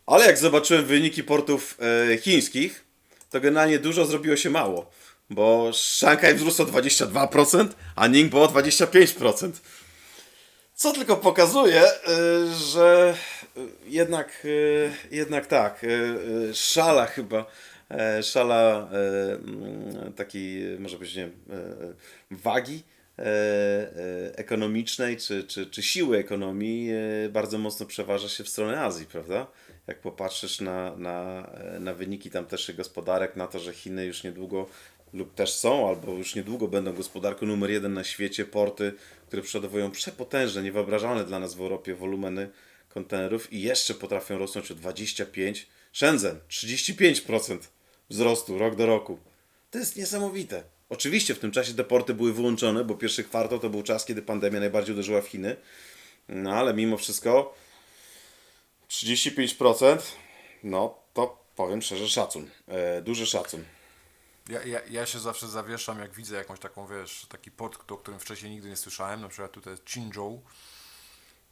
Ale jak zobaczyłem wyniki portów e, chińskich, to generalnie dużo zrobiło się mało. Bo Szanghaj wzrósł o 22%, a Ningbo o 25%. Co tylko pokazuje, e, że e, jednak, e, jednak tak, szala chyba, szala takiej, może być, nie wagi ekonomicznej czy, czy, czy siły ekonomii bardzo mocno przeważa się w stronę Azji, prawda? Jak popatrzysz na, na, na wyniki tamtejszych gospodarek, na to, że Chiny już niedługo lub też są, albo już niedługo będą gospodarką numer jeden na świecie, porty, które przodowują przepotężne, niewyobrażalne dla nas w Europie wolumeny kontenerów i jeszcze potrafią rosnąć o 25, Shenzhen 35% wzrostu rok do roku. To jest niesamowite. Oczywiście w tym czasie te porty były wyłączone, bo pierwszy kwartał to był czas, kiedy pandemia najbardziej uderzyła w Chiny. No ale mimo wszystko 35%, no to powiem szczerze szacun. E, duży szacun. Ja, ja, ja się zawsze zawieszam, jak widzę jakąś taką, wiesz, taki port, o którym wcześniej nigdy nie słyszałem, na przykład tutaj Qingzhou,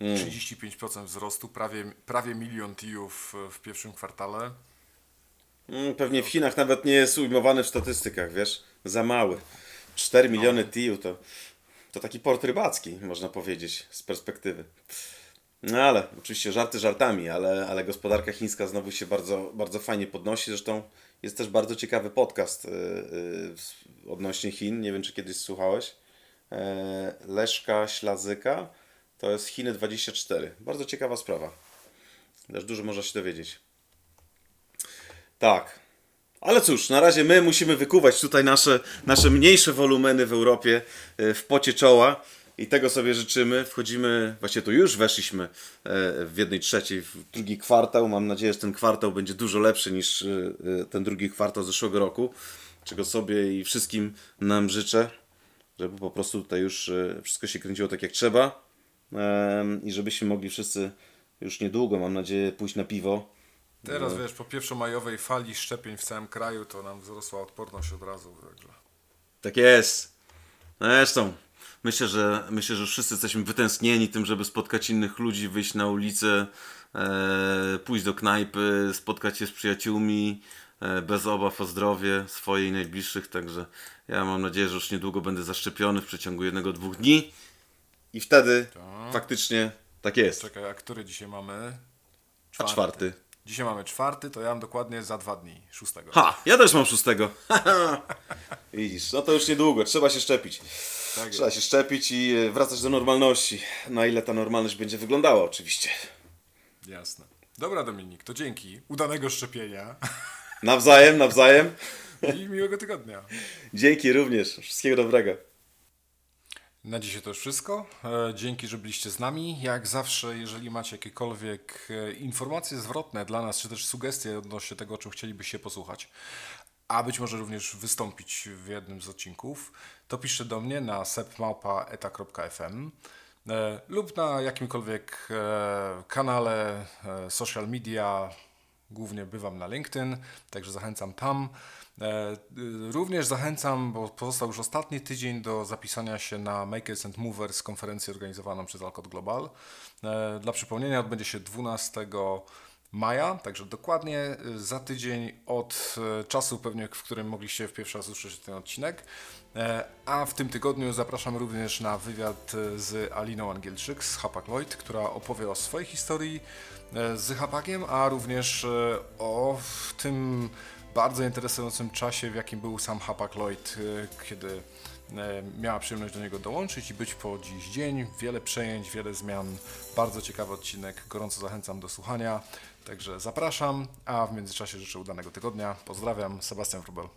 35% wzrostu, prawie, prawie milion TIU-ów w pierwszym kwartale. Mm, Pewnie w Chinach nawet nie jest ujmowany w statystykach, wiesz? Za mały. 4 miliony TIU to, to taki port rybacki, można powiedzieć, z perspektywy. No ale, oczywiście żarty żartami, ale, ale gospodarka chińska znowu się bardzo, bardzo fajnie podnosi. Zresztą jest też bardzo ciekawy podcast yy, yy, odnośnie Chin. Nie wiem, czy kiedyś słuchałeś. E, Leszka Ślazyka. To jest Chiny 24. Bardzo ciekawa sprawa. Też dużo można się dowiedzieć. Tak. Ale cóż, na razie my musimy wykuwać tutaj nasze, nasze mniejsze wolumeny w Europie e, w pocie czoła i tego sobie życzymy. Wchodzimy, właśnie tu już weszliśmy e, w jednej trzeciej, w drugi kwartał. Mam nadzieję, że ten kwartał będzie dużo lepszy niż e, e, ten drugi kwartał zeszłego roku, czego sobie i wszystkim nam życzę, żeby po prostu tutaj już wszystko się kręciło tak jak trzeba i żebyśmy mogli wszyscy już niedługo, mam nadzieję, pójść na piwo. Teraz, wiesz, po pierwszomajowej fali szczepień w całym kraju, to nam wzrosła odporność od razu. Także. Tak jest. No Zresztą, myślę, że myślę, że wszyscy jesteśmy wytęsknieni tym, żeby spotkać innych ludzi, wyjść na ulicę, e, pójść do knajpy, spotkać się z przyjaciółmi, e, bez obaw o zdrowie swoje i najbliższych. Także ja mam nadzieję, że już niedługo będę zaszczepiony w przeciągu jednego, dwóch dni. I wtedy faktycznie tak jest. Czekaj, a który dzisiaj mamy? A czwarty. Dzisiaj mamy czwarty, to ja mam dokładnie za dwa dni, szóstego. Ha, ja też mam szóstego. <laughs> Widzisz, no to już niedługo, trzeba się szczepić. Tak Trzeba się szczepić i e, wracać do normalności. Na ile ta normalność będzie wyglądała, oczywiście. Jasne. Dobra, Dominik, to dzięki. Udanego szczepienia <laughs> Nawzajem, nawzajem. i miłego tygodnia. Dzięki również. Wszystkiego dobrego. Na dzisiaj to już wszystko. E, Dzięki, że byliście z nami. Jak zawsze, jeżeli macie jakiekolwiek e, informacje zwrotne dla nas, czy też sugestie odnośnie tego, o czym chcielibyście posłuchać, a być może również wystąpić w jednym z odcinków, to piszcie do mnie na sepmałpa.eta.fm e, lub na jakimkolwiek e, kanale e, social media, głównie bywam na LinkedIn, także zachęcam tam. Y, Również zachęcam, bo pozostał już ostatni tydzień do zapisania się na Makers and Movers, konferencję organizowaną przez Alcott Global. Dla przypomnienia odbędzie się 12 maja, także dokładnie y, za tydzień od e, czasu pewnie, w którym mogliście w pierwszy raz usłyszeć ten odcinek. E, A w tym tygodniu zapraszam również na wywiad e, z Aliną Angielczyk z Hapag Lloyd, która opowie o swojej historii e, z Hapagiem, a również e, o tym bardzo interesującym czasie, w jakim był sam Hapag Lloyd, kiedy miała przyjemność do niego dołączyć i być po dziś dzień. Wiele przejęć, wiele zmian. Bardzo ciekawy odcinek. Gorąco zachęcam do słuchania. Także zapraszam, a w międzyczasie życzę udanego tygodnia. Pozdrawiam, Sebastian Wrubel.